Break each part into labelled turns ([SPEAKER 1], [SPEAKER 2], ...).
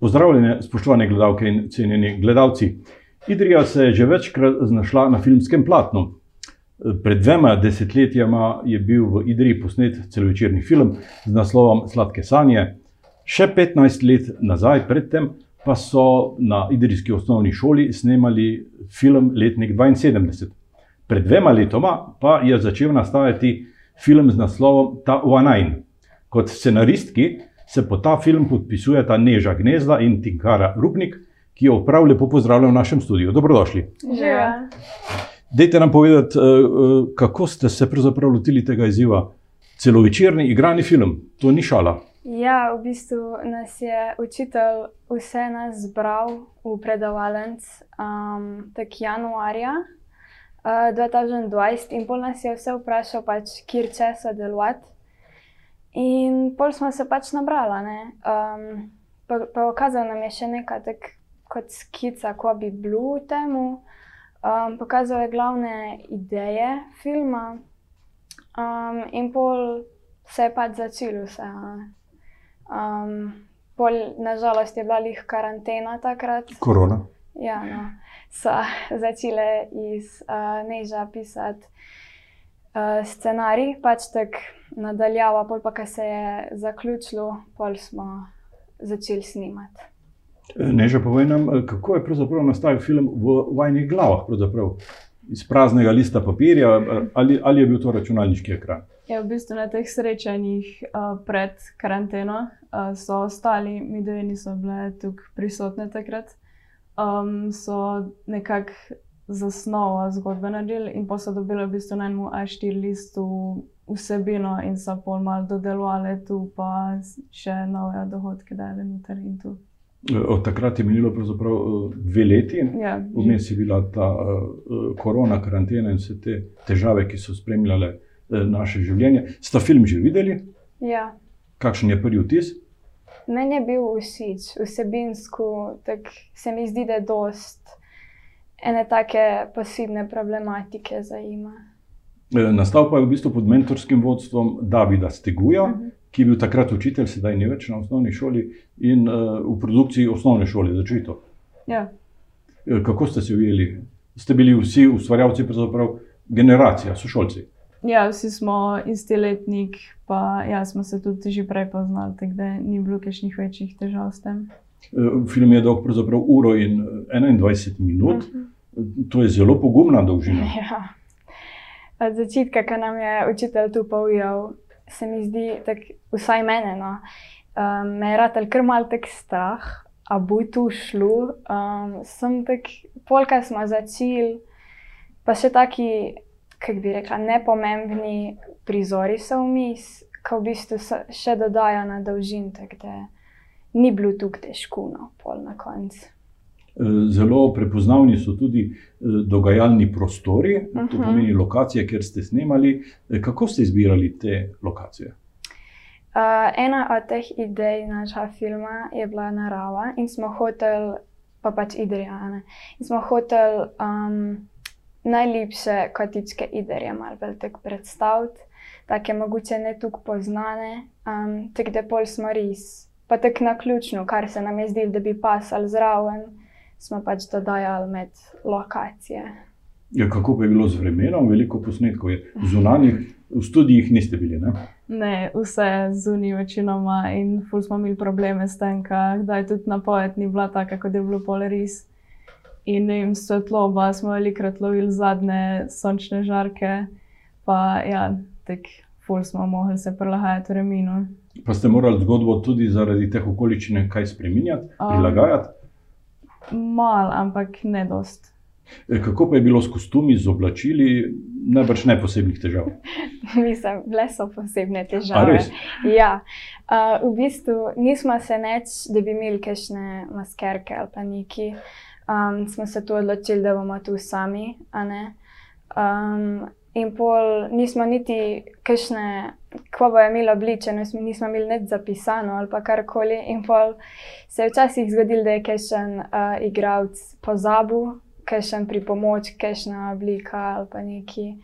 [SPEAKER 1] Pozdravljene, spoštovane gledalke in cenjeni gledalci. Idrija se je že večkrat znašla na filmskem platnu. Pred dvema desetletjama je bil v Idriji posnet celovečerni film z naslovom Sladke sanje. Še 15 let nazaj, predtem, pa so na Idrijski osnovni šoli snemali film Letnik 72. Pred dvema letoma pa je začel nastajati film z naslovom Ta Uanain. Kot scenaristki se po ta film podpisujeta Neža Gnezda in Tinkara Rupnik, ki jo prav lepo pozdravljam v našem studiu. Dobrodošli.
[SPEAKER 2] Živijo.
[SPEAKER 1] Dajte nam povedati, eh, eh, kako ste se pravzaprav lotili tega izziva. Celovečerni igrani film, to ni šala.
[SPEAKER 2] Ja, v bistvu nas je učitelj vse nas zbral v predavalnic um, tak januarja uh, 2020 in pol nas je vse vprašal, pač, kjer če sodelovati. In pol smo se pač nabrali. Um, pa, pa okazal nam je še nekaj tak, kot skica, ko bi bilo v temu. Um, pokazal je glavne ideje filma, um, in pol se je pač začel vse. Um, pol, nažalost, je bila jih karantena takrat.
[SPEAKER 1] Korona.
[SPEAKER 2] Ja, no. So začele iz uh, Neža pisati uh, scenarij, pač tako nadaljava, pol pa, ko se je zaključilo, pol smo začeli snimati.
[SPEAKER 1] Neža, povej nam, kako je pravzaprav nastajal film v vajnih glavah, pravzaprav iz praznega lista papirja, ali, ali je bil to računalniški ekran?
[SPEAKER 3] Ja, v bistvu na teh srečanjih uh, pred karanteno uh, so ostali, mi dve niso bile tukaj prisotne takrat, um, so nekako zasnovo zgodbe naredili in pa so dobili v bistvu na enem A4 listu vsebino in so pol mal dodelovali tu, pa še nove dohodke dali noter in tu.
[SPEAKER 1] Od takrat je minilo pravzaprav dve leti,
[SPEAKER 3] Ja,
[SPEAKER 1] vmes je bila ta uh, korona, karantena in vse te težave, ki so spremljale uh, naše življenje. Sta film že videli?
[SPEAKER 2] Ja.
[SPEAKER 1] Kakšen je prvi vtis?
[SPEAKER 2] Meni je bil všeč, vsebinsko, tako se mi zdi, da je dost ene take posebne problematike zajema.
[SPEAKER 1] Eh, Nastal pa je v bistvu pod mentorskim vodstvom Davida Steguja, uh -huh. ki je bil takrat učitelj, sedaj ni več na osnovni šoli in uh, v produkciji osnovne šole začeto.
[SPEAKER 3] Ja.
[SPEAKER 1] Eh, Kako ste se ujeli? Ste bili vsi ustvarjalci, pravzaprav generacija, sošolci.
[SPEAKER 3] ja, vsi smo isti letnik, pa ja, smo se tudi že prej poznali, tako da ni bilo kakšnih večjih težav s tem.
[SPEAKER 1] Eh, Film je dolg pravzaprav uro in eh, 21 minut. Uh -huh. To je zelo pogumna dolžina.
[SPEAKER 2] Ja. Od začetka, ko nam je učitelj tu povedal, se mi zdi, tako vsaj mene, no, um, me je ratelj kar mal tak strah, a bo tu šlo. Um, sem tak, polka smo začeli, pa še taki, kako bi rekla, nepomembni prizori so vmes, ko v bistvu še dodajo na dolžin, tako da ni bilo tu težko, no, pol na koncu.
[SPEAKER 1] Eh, Zelo prepoznavni so tudi eh, dogajalni prostori, to
[SPEAKER 2] Mhm.
[SPEAKER 1] pomeni lokacije, kjer ste snemali. Eh, Kako ste izbirali te lokacije?
[SPEAKER 2] Uh, ena od teh idej našega filma je bila narava in smo hoteli, pa pač Idrijane, in smo hoteli um, najlepše kotičke Idrije malo bolj tako predstaviti, take mogoče ne tako poznane, um, tako da pol smo res, pa tako na ključno, kar se nam je zdelo, da bi pasali zraven, smo pač dodajali med lokacije.
[SPEAKER 1] Ja, kako pa je bilo z vremenom? Veliko posnetkov je zunanjih, v studijih niste bili. Ne?
[SPEAKER 3] Ne, vse zunaj večinoma in ful smo imeli probleme s tem, da je tudi napoved ni bila taka, kot je bilo pol res. In vem, svetloba smo velikrat lovili zadnje sončne žarke, pa ja, tek ful smo mogli se prilagajati vremenu.
[SPEAKER 1] Pa ste morali zgodbo tudi zaradi teh okoliščin kaj spremenjati,
[SPEAKER 3] Um.
[SPEAKER 1] prilagajati.
[SPEAKER 3] Mal, ampak ne dost.
[SPEAKER 1] Eh, Kako pa je bilo s kostumi, z oblačili, najbrž ne posebnih težav.
[SPEAKER 2] Mislim, bile so posebne težave. Ja, uh, v bistvu nismo se neč, da bi imeli kakšne maskerke ali pa neki. Um, smo se tu odločili, da bomo tu sami. Um, in pol nismo niti kakšne, ko bo imelo obličeno, smo- nismo imeli nič zapisano ali karkoli. In pol se je včasih zgodilo, da je kakšen uh, igralec pozabil, kakšen pripomoč, kakšna oblika ali pa neki.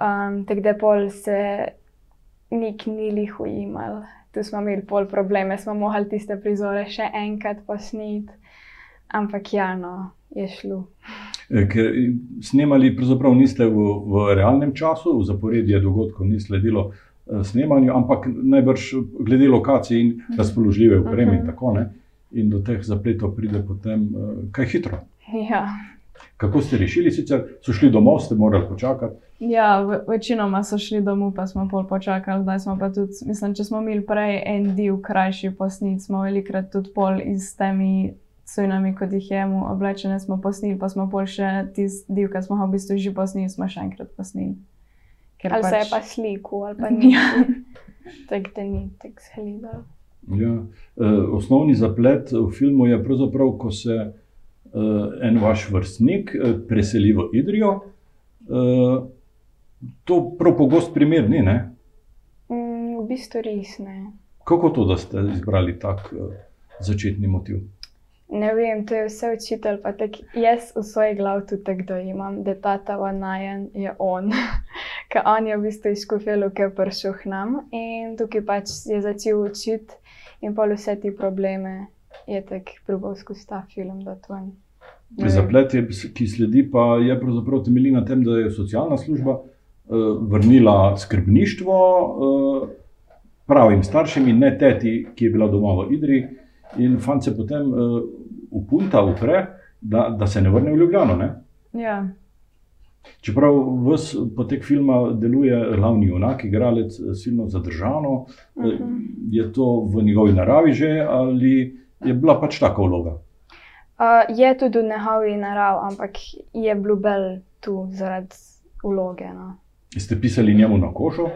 [SPEAKER 2] Um, tako da pol se ni lih ujimal tu smo imeli pol probleme, smo mogli tiste prizore še enkrat posneti, ampak ja, no, je šlo.
[SPEAKER 1] Eh, ker snemali pravzaprav niste v, v realnem času, v zaporedje dogodkov ni sledilo eh, snemanju, ampak najbrž glede lokacij in razpoložljive opreme in
[SPEAKER 2] Mhm.
[SPEAKER 1] tako ne. In do teh zapletov pride potem eh, kaj hitro.
[SPEAKER 2] Ja.
[SPEAKER 1] Kako ste rešili, sicer so šli domov, ste morali počakati.
[SPEAKER 3] Ja, večinoma so šli domov, pa smo pol počakali. Zdaj smo pa tudi, mislim, če smo imeli prej en del krajši posnit, smo velikrat tudi pol iz temi cunami, kot jih je mu oblečene, smo posnili, pa smo pol še tisti del, ki smo ga v bistvu že posnili, smo še enkrat posnili. Ker
[SPEAKER 2] Ali se je
[SPEAKER 3] pač-
[SPEAKER 2] pa sliko, ali pa ni.
[SPEAKER 3] Ja.
[SPEAKER 2] Tako da ni tako sledil.
[SPEAKER 1] Ja. Eh, osnovni zaplet v filmu je pravzaprav, ko se eh, en vaš vrstnik eh, preseli v Idrijo. Eh, to prav pogost primer ni. Ne?
[SPEAKER 2] Mm, v bistvu res ne.
[SPEAKER 1] Kako to, da ste izbrali tak eh, začetni motiv?
[SPEAKER 2] Ne vem, to je vse učitelj. Tak, jaz v svoji glavi tudi tako dojemam, da ta ta najen je on. Ker on je v bistvu iz Škofjeluke prišel k nam in tukaj pač je začel učiti in pa vse te probleme je tako probal skozi ta film, da to je.
[SPEAKER 1] Zaplet, je, ki sledi, pa je pravzaprav temelji na tem, da je socialna služba eh, vrnila skrbništvo eh, pravim staršem in ne teti, ki je bila doma v Idri. In fant se potem eh, upunta, upre, da, da se ne vrne v Ljubljano. Ne?
[SPEAKER 3] Ja,
[SPEAKER 1] Čeprav vse potek filma deluje glavni junak, igralec eh, silno zadržano, eh,
[SPEAKER 2] Mhm.
[SPEAKER 1] je to v njegovi naravi že ali je bila pač taka vloga.
[SPEAKER 2] Uh, je tudi v njegovi naravi, ampak je bil bolj tu zaradi vloge. No.
[SPEAKER 1] Ste pisali njemu na košo,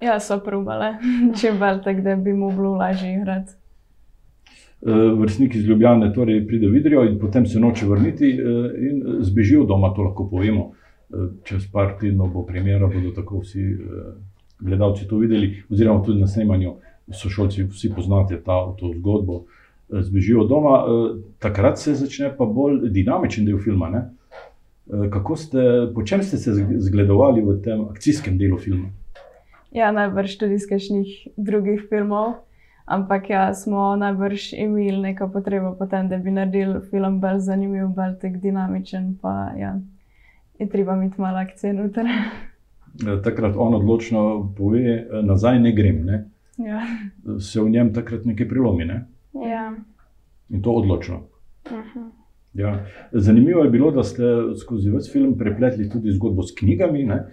[SPEAKER 3] ja so probale, čim bolj tako, da bi mu bilo lažje igrati.
[SPEAKER 1] Eh, vrstnik iz Ljubljane torej pride v Idrijo in potem se noče vrniti eh, in zbeži od doma, to lahko povemo. Eh, Čez par tednov bo premjera, bodo tako vsi eh, gledalci to videli, oziroma tudi na snemanju, sošolci vsi poznate ta, to zgodbo. Eh, Zbežijo od doma, eh, takrat se začne pa bolj dinamičen del filma. Ne? Eh, Kako ste, po čem ste se zg- zgledovali v tem akcijskem delu filma?
[SPEAKER 3] Ja, najbrž tudi iz kakšnih drugih filmov. Ampak ja, smo najbrž imeli neko potrebo potem, da bi naredili film bolj zanimiv, bolj tak dinamičen. Pa ja, je treba imeti malo akcije noter.
[SPEAKER 1] Eh, Takrat on odločno pove, eh, nazaj ne grem. Ne?
[SPEAKER 3] Ja.
[SPEAKER 1] Se v njem takrat nekaj prilomi. Ne?
[SPEAKER 2] Ja.
[SPEAKER 1] In to odločno.
[SPEAKER 2] -huh.
[SPEAKER 1] Ja. Zanimivo je bilo, da ste skozi vse film prepletli tudi zgodbo s knjigami. Ne?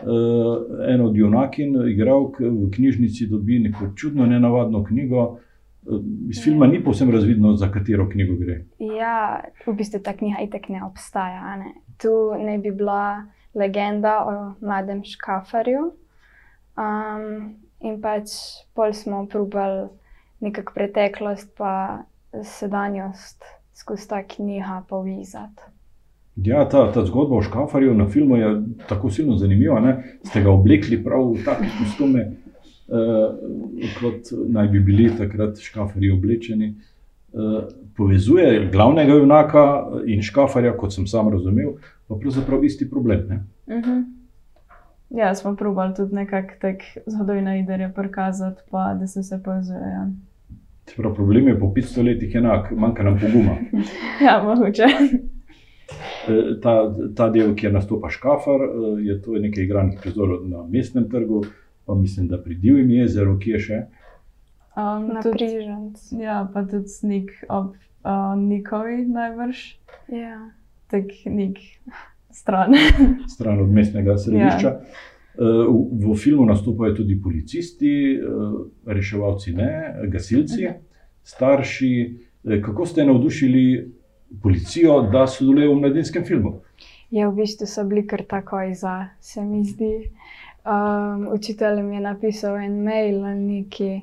[SPEAKER 1] Uh, en od junakin, igralk v knjižnici, dobi neko čudno, nenavadno knjigo. Uh, iz filma ni povsem razvidno, za katero knjigo gre.
[SPEAKER 2] Ja, v bistvu ta knjiga itek ne obstaja. Ne? Tu naj bi bila legenda o mladem škafarju. Um, in pač pol smo probali nekako preteklost, pa sedanjost skozi ta knjiga povezati.
[SPEAKER 1] Ja, ta, ta zgodba o škafarju na filmu je tako silno zanimiva. Ne? Ste ga oblekli prav v take kostume, eh, kot naj bi bili takrat škafarji oblečeni. Eh, povezuje glavnega junaka in škafarja, kot sem sam razumel, pa pravzaprav isti problem. Ne?
[SPEAKER 3] Uh -huh. Ja, smo probali tudi nekako tak zgodovino iderja prikazati, pa da se vse povezuje. Ja.
[SPEAKER 1] Se pravi, problem je po 500 letih enak, manjka nam poguma.
[SPEAKER 3] ja, mogoče.
[SPEAKER 1] Eh, Ta, ta del, kjer nastopa škafar, eh, je to nekaj igranih prizorov na mestnem trgu, pa mislim, da pri Divjem jezeru, ki je še.
[SPEAKER 3] Um,
[SPEAKER 2] Na prižanc.
[SPEAKER 3] ja, pa tudi snik ob uh, Nikovi najbrž,
[SPEAKER 2] Ja.
[SPEAKER 3] tak nik stran.
[SPEAKER 1] stran od mestnega središča. Ja. V, v filmu nastopajo tudi policisti, eh, reševalci, ne, gasilci, starši. Eh, Kako ste navdušili policijo, da sodeluje v mladinskem filmu?
[SPEAKER 2] Ja, v bistvu so bili kar takoj za, se mi zdi. Um, učitelj mi je napisal en mail ali neki,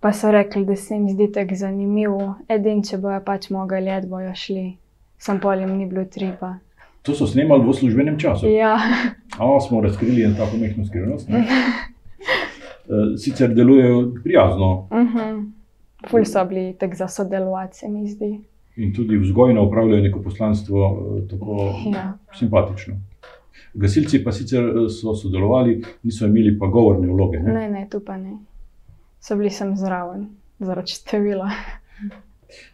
[SPEAKER 2] pa so rekli, da se jim zdi tako zanimivo. Edin, če bojo pač mogli let, bojo šli. Sam poljem ni bilo treba.
[SPEAKER 1] To so snemali v službenem času.
[SPEAKER 2] Ja,
[SPEAKER 1] A, smo razkrili en tako mehko skrivnost. ne. Eh, Sicer delujejo prijazno
[SPEAKER 2] uh -huh. ful so bili tako za sodelovati, se mi zdi.
[SPEAKER 1] In tudi vzgojno upravljajo neko poslanstvo eh, tako
[SPEAKER 2] Ja.
[SPEAKER 1] simpatično. Gasilci pa sicer eh, so sodelovali, niso imeli pa govorne vloge. Ne?
[SPEAKER 2] Ne, ne, tu pa ne. so bili sem zraven, zaradi števila.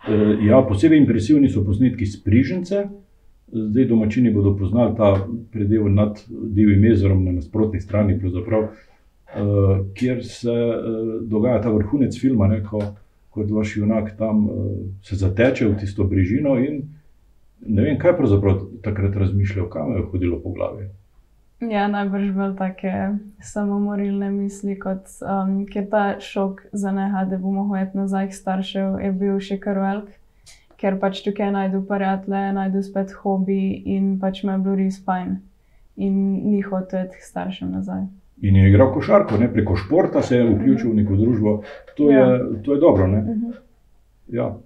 [SPEAKER 1] Eh, Ja, posebej impresivni so posnetki s Prižence. Zdaj domačini bodo poznali ta predel nad Divjim jezerom na nasprotni strani, eh, kjer se eh, dogaja ta vrhunec filma, ne, ko kot vaš junak tam eh, se zateče v tisto brežino in ne vem, kaj pravzaprav takrat razmišljal, kam je hodilo po glavi.
[SPEAKER 3] Ja, najbrž bolj take samomorilne misli, kot um, ker ta šok za neha, da bomo hodili nazaj k staršev, je bil še kar velik, ker pač tukaj najdu prijatelje, najdu spet hobi in pač me je bilo res fajn. In ni hotel k staršem nazaj.
[SPEAKER 1] In je igral košarko, ne, preko športa se je vključil v neko družbo. To je,
[SPEAKER 3] Ja.
[SPEAKER 1] to je dobro. Ne?
[SPEAKER 3] Mhm.
[SPEAKER 1] Ja.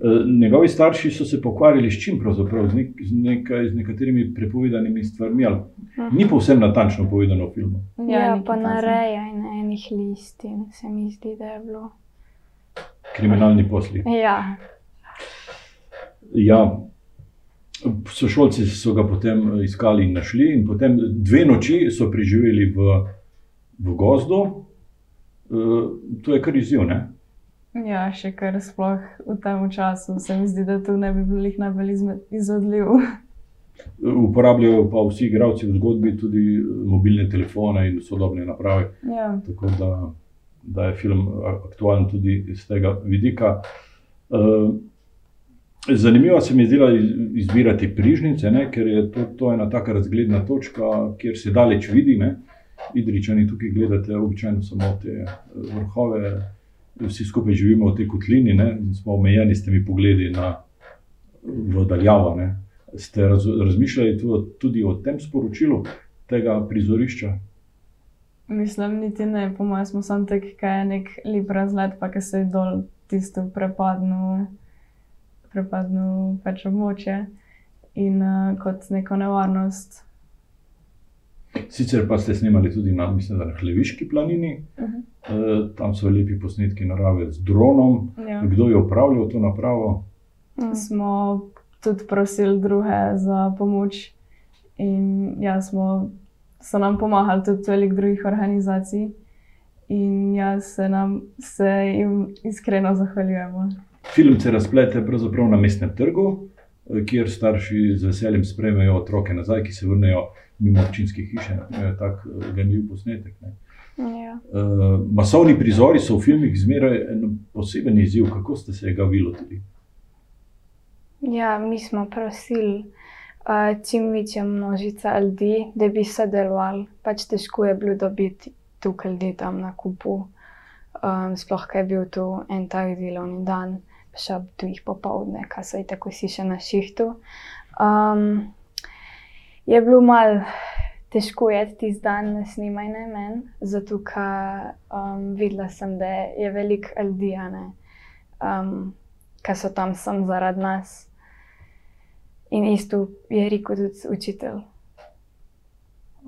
[SPEAKER 1] E, Njegovi starši so se pokvarjali s čim pravzaprav, z, nek, z, nekaj, z nekaterimi prepovedanimi stvarmi. ali Ni povsem natančno povedano v filmu.
[SPEAKER 2] Ja,
[SPEAKER 3] nekaj
[SPEAKER 2] pa
[SPEAKER 3] takega.
[SPEAKER 2] nareja in enih listin, se mi zdi, da je bilo.
[SPEAKER 1] Kriminalni posli.
[SPEAKER 2] Ja,
[SPEAKER 1] Ja. Sošolci so ga potem eh, iskali in našli, in potem dve noči so preživeli v, v gozdu. E, To je kar izziv. Ne?
[SPEAKER 3] Ja, še kar sploh v tem času se mi zdi, da to ne bi bil glih najbolj izme- izvedljiv.
[SPEAKER 1] Uporabljajo pa vsi igralci v zgodbi tudi eh, mobilne telefone in sodobne naprave.
[SPEAKER 3] Ja.
[SPEAKER 1] Tako da, da je film aktualen tudi iz tega vidika. Eh, Zanimivo se mi je zdela iz- izbirati prižnice, ne, ker je to, to ena taka razgledna točka, kjer se daleč vidi. Ne. Idričani tukaj gledate običajno samo te eh, vrhove, vsi skupaj živimo v tej kotlini ne, smo omejeni s temi pogledi na daljavo. Ne. Ste raz, razmišljali tu- tudi o tem sporočilu tega prizorišča?
[SPEAKER 3] Mislim, niti ne, po mojem, smo samo tak, kaj je nek lep razgled, pa ki se je dol tisto prepadno, prepadno pač območje in uh, kot neko nevarnost.
[SPEAKER 1] Sicer pa ste snemali tudi na, mislim, da na Hleviški planini,
[SPEAKER 3] Uh -huh.
[SPEAKER 1] e, tam so lepi posnetki narave z dronom.
[SPEAKER 3] ja.
[SPEAKER 1] Kdo je upravljal to napravo?
[SPEAKER 2] mm.
[SPEAKER 3] Smo tudi prosili druge za pomoč in ja, smo, so nam pomagali tudi veliko drugih organizacij. In ja, se, nam, se jim iskreno zahvaljujemo.
[SPEAKER 1] Film se razplete pravzaprav na mestnem trgu, e, kjer starši z veseljem sprejmejo otroke nazaj, ki se vrnejo mimo občinske hiše. To je tak e, ganljiv posnetek. Ne.
[SPEAKER 2] ja.
[SPEAKER 1] E, masovni prizori so v filmih zmeraj en poseben izziv. Kako ste se ga vi lotili?
[SPEAKER 2] ja, mi smo prosili uh, čim večjo množico ljudi, da bi sodelovali. Pač težko je bilo dobiti tukaj ljudi tam na kupu. Um, sploh, ker je bil tu en tak delovni dan, še ob dveh popovdne, kaj so tako vsi še na šihtu. Um, je bilo malo težko je tisti dan na snemanje meni, zato ker um, videla sem, da je veliko ljudi, um, ki so tam sem zaradi nas. In isto je rekel tudi učitelj.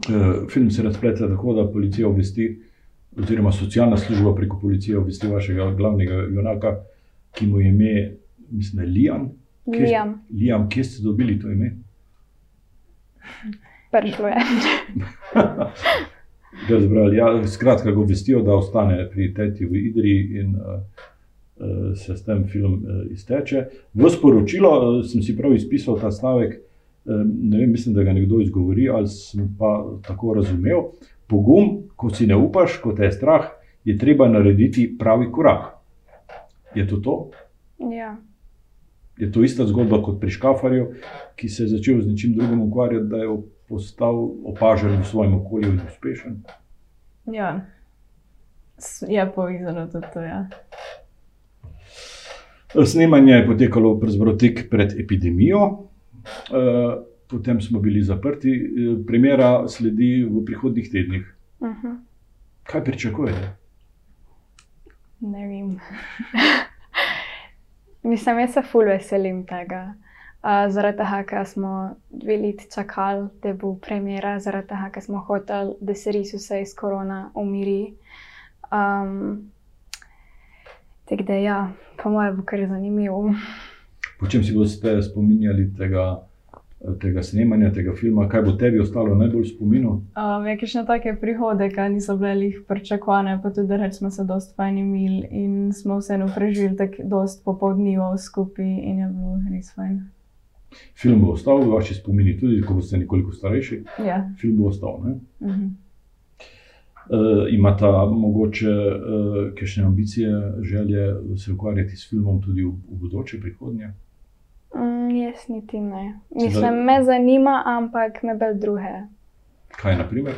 [SPEAKER 1] E, Film se razplete tako, da policija obvesti, oziroma socialna služba preko policije obvesti vašega glavnega junaka, ki mu je ime, mislim, da je. Kje-
[SPEAKER 2] Liam,
[SPEAKER 1] Liam, kje ste dobili to ime?
[SPEAKER 2] prišlo je.
[SPEAKER 1] Ga zbrali. Ja, skratka, ga obvestijo, da ostane pri teti v Idriji in uh, uh, se s tem film uh, izteče. V sporočilo uh, sem si prav izpisal ta stavek, uh, ne vem, mislim, da ga nekdo izgovori, ali sem pa tako razumel. Pogum, ko si ne upaš, ko te je strah, je treba narediti pravi korak. Je to to?
[SPEAKER 2] Ja.
[SPEAKER 1] Je to ista zgodba kot pri Škafarju, ki se je začel z nečim drugim ukvarjati, da je postal opažen v svojem okolju in uspešen.
[SPEAKER 3] Ja, je povezano tudi to. Ja.
[SPEAKER 1] Snemanje je potekalo pravzaprav tik pred epidemijo, eh, potem smo bili zaprti, eh, premjera sledi v prihodnjih tednih.
[SPEAKER 2] Uh -huh.
[SPEAKER 1] Kaj pričakujete?
[SPEAKER 2] Ne vem. Mislim, jaz se ful veselim tega. Uh, zaradi tega, ker smo dve leti čakali, da bo premjera, zaradi tega, ker smo hoteli, da se res vse iz korona umiri. Um, tako da, ja, po mojem, bo kar zanimivo.
[SPEAKER 1] Po čem si boste spominjali tega tega snemanja, tega filma, kaj bo tebi ostalo najbolj v spominu?
[SPEAKER 3] Um, je kakšne take prihode, ki niso bile jih pričakovane, pa tudi reč smo se dost fajn imeli in smo vseeno preživeli tako dost popoldnivo skupaj in je bilo res fajn.
[SPEAKER 1] Film bo ostal v vaših spominih, tudi ko boste nekoliko starejši.
[SPEAKER 3] Ja.
[SPEAKER 1] Film bo ostal. Ne?
[SPEAKER 3] Mhm.
[SPEAKER 1] Uh, imata mogoče uh, kakšne ambicije, želje se ukvarjati s filmom tudi v, v bodoče, prihodnje?
[SPEAKER 2] Jaz niti ne. Mislim, me zanima, ampak me bolj druge.
[SPEAKER 1] Kaj, na primer?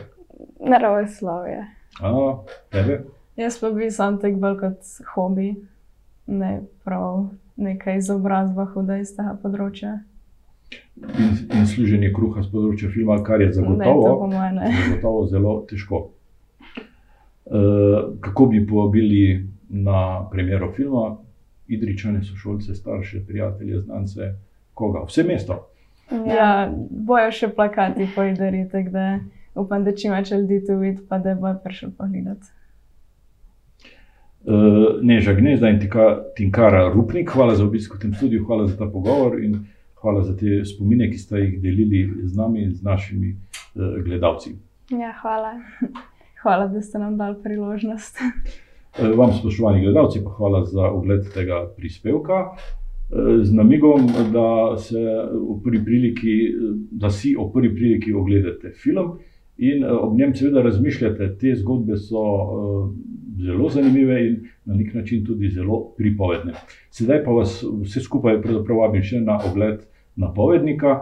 [SPEAKER 2] Naravoslovje.
[SPEAKER 1] A, tebe?
[SPEAKER 3] Jaz pa bi sam tek bolj kot hobi, ne prav neka izobrazba huda iz tega področja.
[SPEAKER 1] In, in služenje kruha z področja filma, kar je
[SPEAKER 3] Ne, to po
[SPEAKER 1] zagotovo,
[SPEAKER 3] moje ne.
[SPEAKER 1] zagotovo zelo težko. Uh, kako bi povabili na premiero filma, Idričane, sošolce, starše, prijatelje, znance, koga, vse mesto.
[SPEAKER 3] Ja, bojo še plakati po ideri, tako da upam, da čim več ljudi to vidi, pa da bojo prišli pogledati.
[SPEAKER 1] Uh, Neža Gnezda in Tika- Tinkara Rupnik, hvala za obisk v tem studiu, hvala za ta pogovor in hvala za te spomine, ki ste jih delili z nami in z našimi uh, gledalci.
[SPEAKER 2] Ja, hvala.
[SPEAKER 3] Hvala, da ste nam dali priložnost.
[SPEAKER 1] Eh, Vam, spoštovani gledalci, pa hvala za ogled tega prispevka. Z namigom, da, se priliki, da si ob prvi priliki ogledate film in ob njem seveda razmišljate. Te zgodbe so zelo zanimive in na nek način tudi zelo pripovedne. Sedaj pa vas vse skupaj vabim še na ogled napovednika,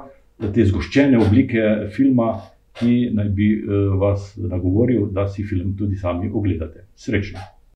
[SPEAKER 1] te zgoščene oblike filma, ki naj bi vas nagovoril, da si film tudi sami ogledate. Srečno!